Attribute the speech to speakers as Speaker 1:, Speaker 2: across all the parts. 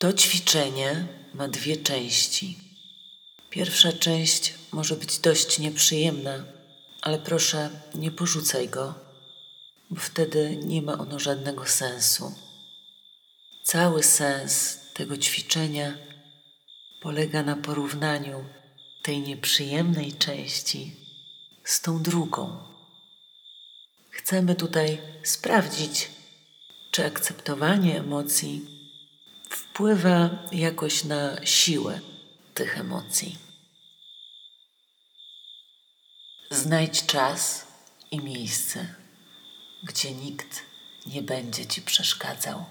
Speaker 1: To ćwiczenie ma dwie części. Pierwsza część może być dość nieprzyjemna, ale proszę nie porzucaj go, bo wtedy nie ma ono żadnego sensu. Cały sens tego ćwiczenia polega na porównaniu tej nieprzyjemnej części z tą drugą. Chcemy tutaj sprawdzić, czy akceptowanie emocji wpływa jakoś na siłę tych emocji. Znajdź czas i miejsce, gdzie nikt nie będzie ci przeszkadzał.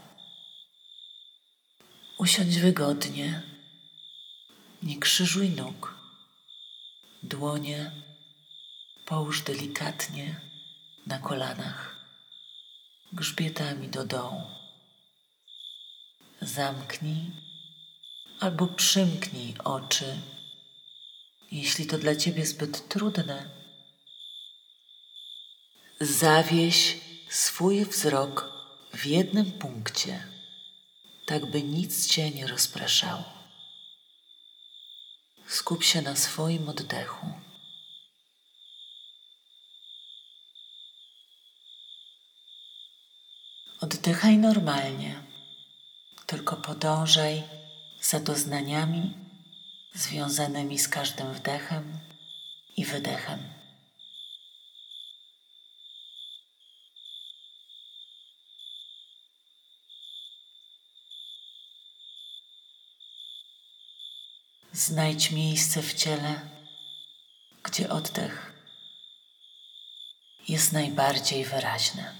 Speaker 1: Usiądź wygodnie, nie krzyżuj nóg, dłonie połóż delikatnie na kolanach, grzbietami do dołu. Zamknij albo przymknij oczy, jeśli to dla ciebie zbyt trudne. Zawieś swój wzrok w jednym punkcie, tak by nic cię nie rozpraszało. Skup się na swoim oddechu. Oddychaj normalnie, tylko podążaj za doznaniami związanymi z każdym wdechem i wydechem. Znajdź miejsce w ciele, gdzie oddech jest najbardziej wyraźny.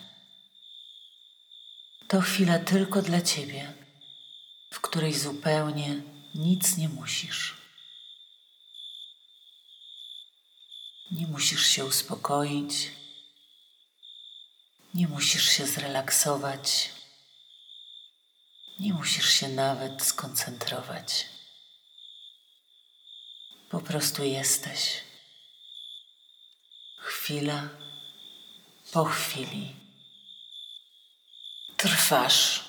Speaker 1: To chwila tylko dla Ciebie, w której zupełnie nic nie musisz. Nie musisz się uspokoić, nie musisz się zrelaksować, nie musisz się nawet skoncentrować. Po prostu jesteś. Chwila po chwili. Trwasz.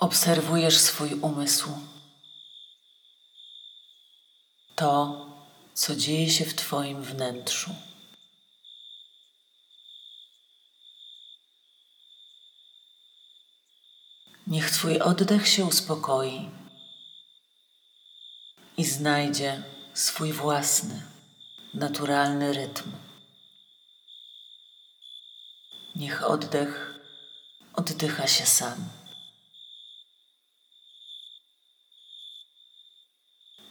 Speaker 1: Obserwujesz swój umysł. To, co dzieje się w Twoim wnętrzu. Niech Twój oddech się uspokoi i znajdzie swój własny, naturalny rytm. Niech oddech oddycha się sam.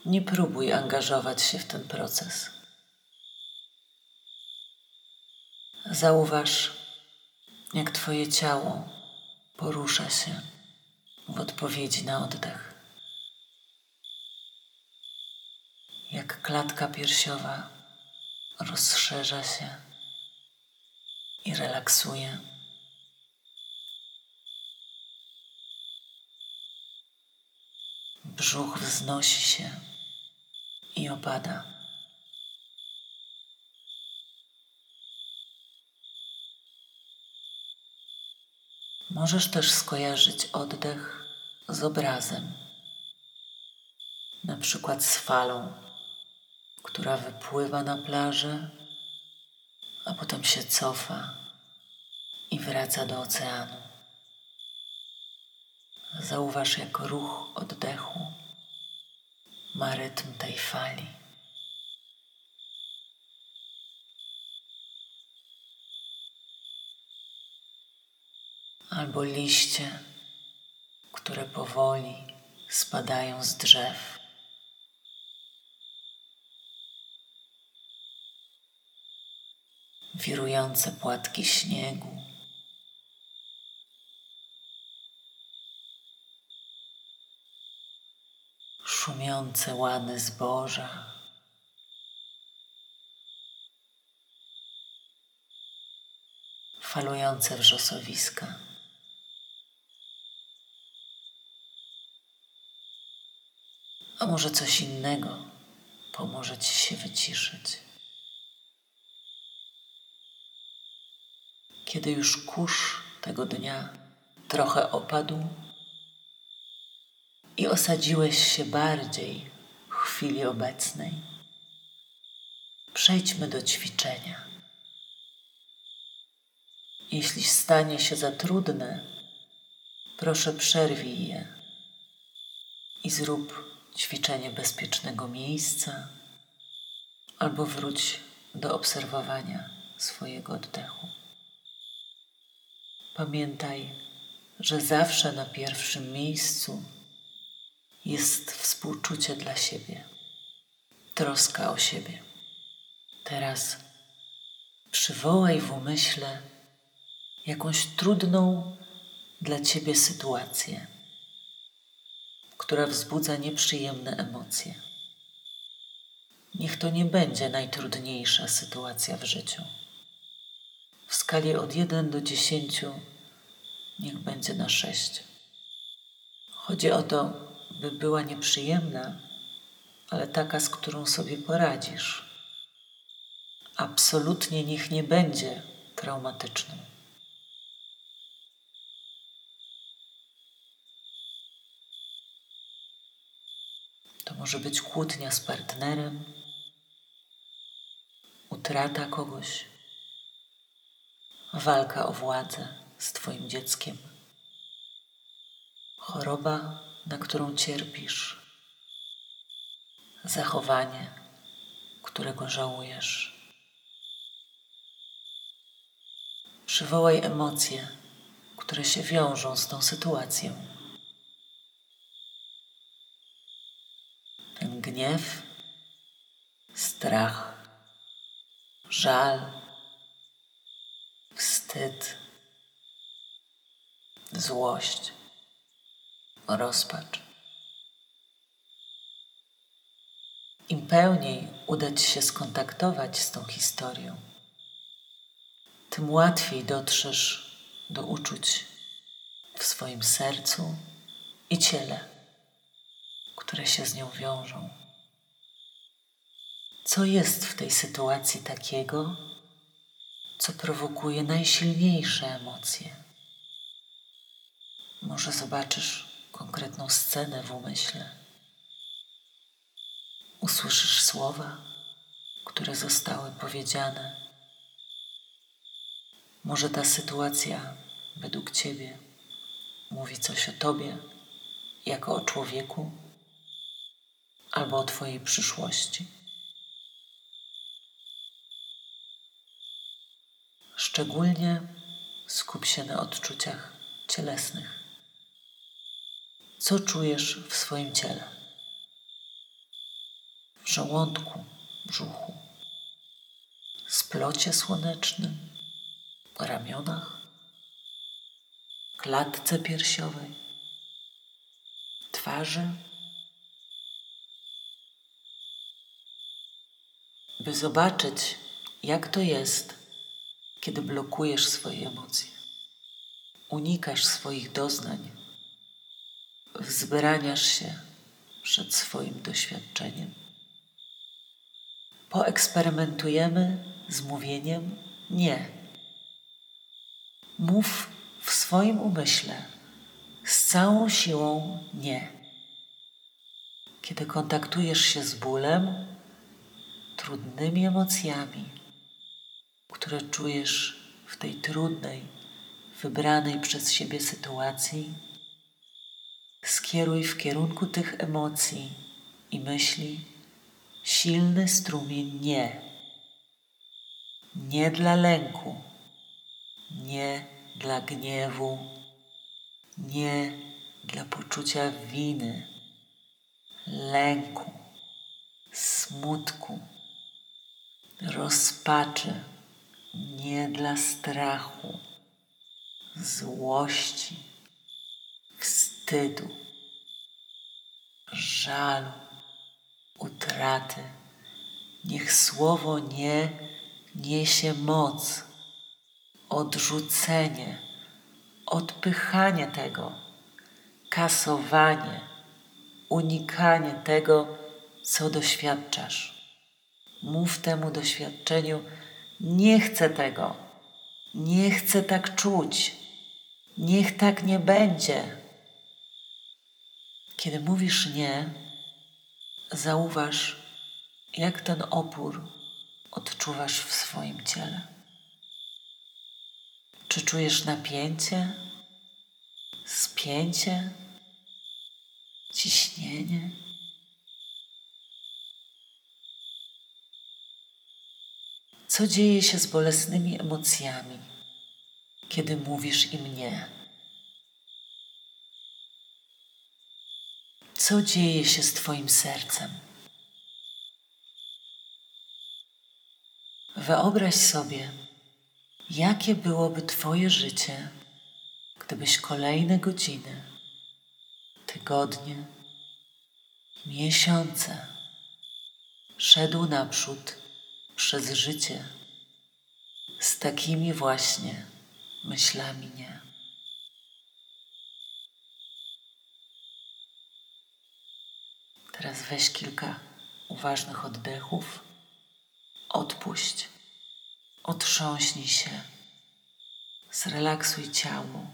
Speaker 1: Nie próbuj angażować się w ten proces. Zauważ, jak Twoje ciało porusza się w odpowiedzi na oddech. Jak klatka piersiowa rozszerza się i relaksuje. Brzuch wznosi się i opada. Możesz też skojarzyć oddech z obrazem, na przykład z falą, która wypływa na plażę, a potem się cofa i wraca do oceanu. Zauważ, jak ruch oddechu ma rytm tej fali. Albo liście, które powoli spadają z drzew. Wirujące płatki śniegu. Szumiące łany zboża. Falujące wrzosowiska. A może coś innego pomoże Ci się wyciszyć. Kiedy już kurz tego dnia trochę opadł i osadziłeś się bardziej w chwili obecnej. Przejdźmy do ćwiczenia. Jeśli stanie się za trudne, proszę przerwij je i zrób ćwiczenie bezpiecznego miejsca albo wróć do obserwowania swojego oddechu. Pamiętaj, że zawsze na pierwszym miejscu jest współczucie dla siebie, troska o siebie. Teraz przywołaj w umyśle jakąś trudną dla ciebie sytuację, która wzbudza nieprzyjemne emocje. Niech to nie będzie najtrudniejsza sytuacja w życiu. W skali od 1 do 10 niech będzie na 6. Chodzi o to, by była nieprzyjemna, ale taka, z którą sobie poradzisz. Absolutnie niech nie będzie traumatyczną. To może być kłótnia z partnerem, utrata kogoś, walka o władzę z Twoim dzieckiem, choroba, na którą cierpisz, zachowanie, którego żałujesz. Przywołaj emocje, które się wiążą z tą sytuacją. Ten gniew, strach, żal, wstyd, złość, rozpacz. Im pełniej uda Ci się skontaktować z tą historią, tym łatwiej dotrzesz do uczuć w swoim sercu i ciele, które się z nią wiążą. Co jest w tej sytuacji takiego, co prowokuje najsilniejsze emocje? Może zobaczysz konkretną scenę w umyśle. Usłyszysz słowa, które zostały powiedziane. Może ta sytuacja według Ciebie mówi coś o Tobie jako o człowieku albo o Twojej przyszłości. Szczególnie skup się na odczuciach cielesnych. Co czujesz w swoim ciele? W żołądku, brzuchu, splocie słonecznym, ramionach, klatce piersiowej, twarzy. By zobaczyć, jak to jest kiedy blokujesz swoje emocje, unikasz swoich doznań, wzbraniasz się przed swoim doświadczeniem. Poeksperymentujemy z mówieniem nie. Mów w swoim umyśle z całą siłą nie. Kiedy kontaktujesz się z bólem, trudnymi emocjami, które czujesz w tej trudnej, wybranej przez siebie sytuacji, skieruj w kierunku tych emocji i myśli silny strumień nie. Nie dla lęku, nie dla gniewu, nie dla poczucia winy, lęku, smutku, rozpaczy nie dla strachu, złości, wstydu, żalu, utraty. Niech słowo nie niesie moc, odrzucenie, odpychanie tego, kasowanie, unikanie tego, co doświadczasz. Mów temu doświadczeniu, nie chcę tego. Nie chcę tak czuć. Niech tak nie będzie. Kiedy mówisz nie, zauważ, jak ten opór odczuwasz w swoim ciele. Czy czujesz napięcie, spięcie, ciśnienie? Co dzieje się z bolesnymi emocjami, kiedy mówisz im nie? Co dzieje się z Twoim sercem? Wyobraź sobie, jakie byłoby Twoje życie, gdybyś kolejne godziny, tygodnie, miesiące szedł naprzód przez życie z takimi właśnie myślami nie. Teraz weź kilka uważnych oddechów, odpuść, otrząśnij się, zrelaksuj ciało,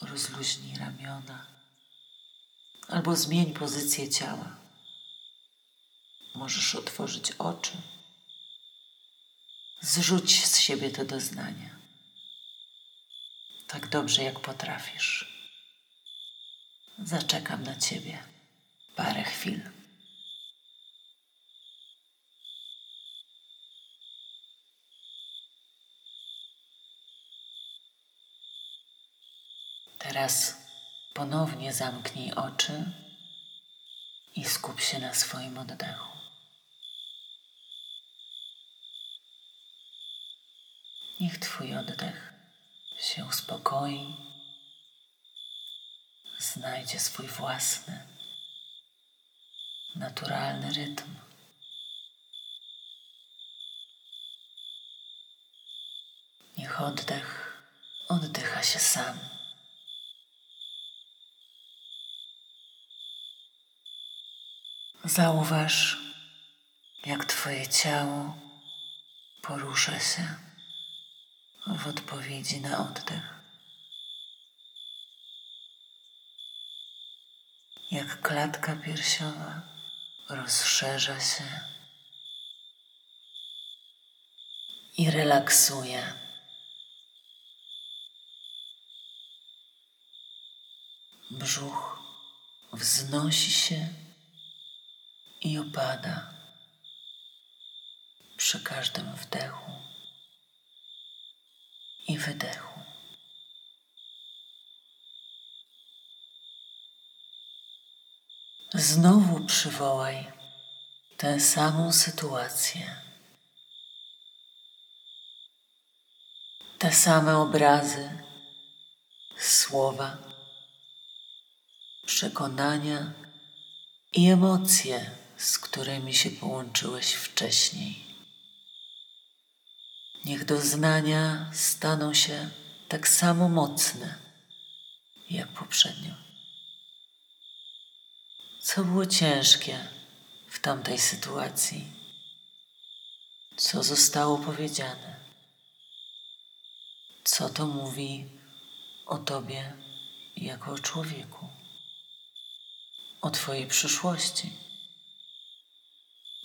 Speaker 1: rozluźnij ramiona albo zmień pozycję ciała. Możesz otworzyć oczy. Zrzuć z siebie te doznania. Tak dobrze, jak potrafisz. Zaczekam na Ciebie parę chwil. Teraz ponownie zamknij oczy i skup się na swoim oddechu. Niech Twój oddech się uspokoi, znajdzie swój własny, naturalny rytm. Niech oddech oddycha się sam. Zauważ, jak Twoje ciało porusza się w odpowiedzi na oddech. Jak klatka piersiowa rozszerza się i relaksuje. Brzuch wznosi się i opada przy każdym wdechu i wydechu. Znowu przywołaj tę samą sytuację, te same obrazy, słowa, przekonania i emocje, z którymi się połączyłeś wcześniej. Niech doznania staną się tak samo mocne jak poprzednio. Co było ciężkie w tamtej sytuacji? Co zostało powiedziane? Co to mówi o Tobie jako o człowieku? O Twojej przyszłości,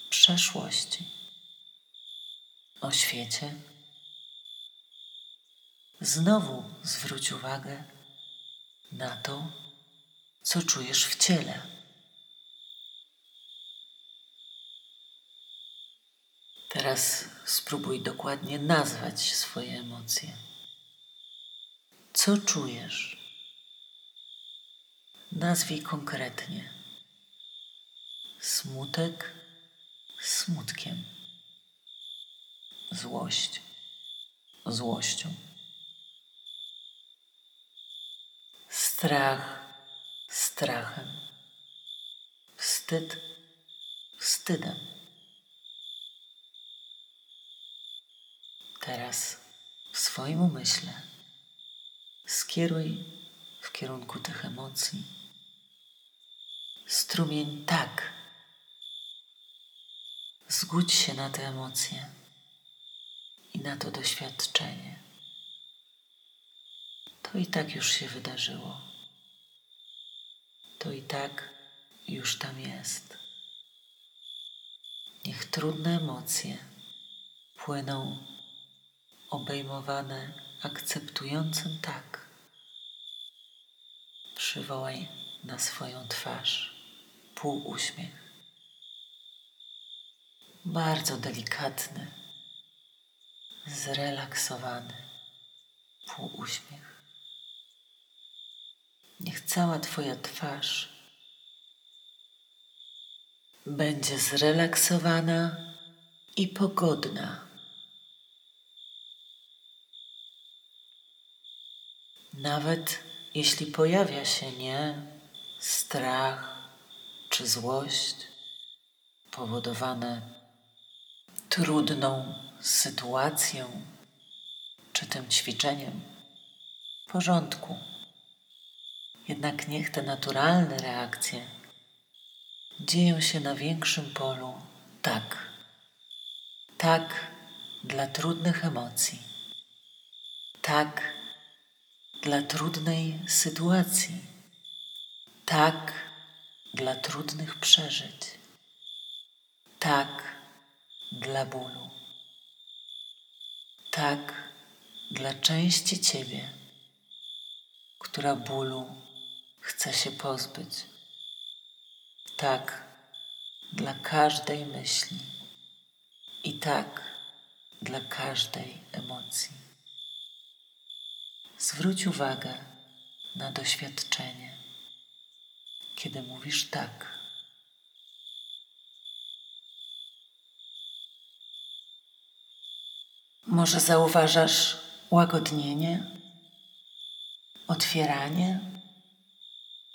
Speaker 1: przeszłości, o świecie? Znowu zwróć uwagę na to, co czujesz w ciele. Teraz spróbuj dokładnie nazwać swoje emocje. Co czujesz? Nazwij konkretnie. Smutek smutkiem. Złość złością. Strach strachem. Wstyd wstydem. Teraz w swoim umyśle skieruj w kierunku tych emocji strumień tak. Zgódź się na te emocje i na to doświadczenie. to i tak już się wydarzyło. To i tak już tam jest. Niech trudne emocje płyną obejmowane akceptującym tak. Przywołaj na swoją twarz półuśmiech. Bardzo delikatny, zrelaksowany półuśmiech. Niech cała Twoja twarz będzie zrelaksowana i pogodna. Nawet jeśli pojawia się nie strach czy złość powodowane trudną sytuacją czy tym ćwiczeniem, w porządku. Jednak niech te naturalne reakcje dzieją się na większym polu tak. Tak dla trudnych emocji. Tak dla trudnej sytuacji. Tak dla trudnych przeżyć. Tak dla bólu. Tak dla części Ciebie, która bólu chce się pozbyć. Tak dla każdej myśli i tak dla każdej emocji. Zwróć uwagę na doświadczenie, kiedy mówisz tak. Może zauważasz łagodnienie, otwieranie,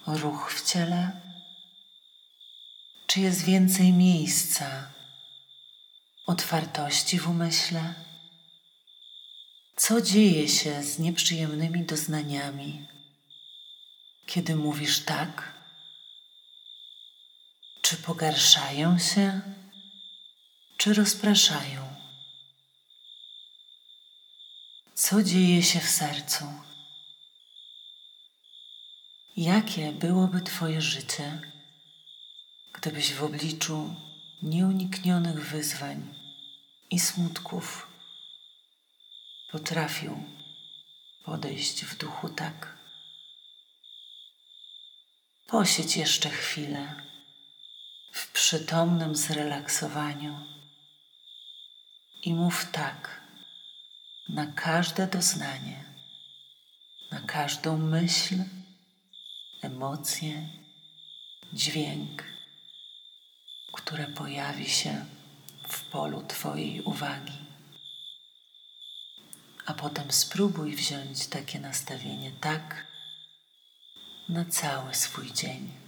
Speaker 1: ruch w ciele? Czy jest więcej miejsca, otwartości w umyśle? Co dzieje się z nieprzyjemnymi doznaniami, kiedy mówisz tak? Czy pogarszają się, czy rozpraszają? Co dzieje się w sercu? Jakie byłoby Twoje życie, gdybyś w obliczu nieuniknionych wyzwań i smutków potrafił podejść w duchu tak? Posiedź jeszcze chwilę w przytomnym zrelaksowaniu i mów tak na każde doznanie, na każdą myśl, emocję, dźwięk, które pojawi się w polu Twojej uwagi. A potem spróbuj wziąć takie nastawienie tak na cały swój dzień.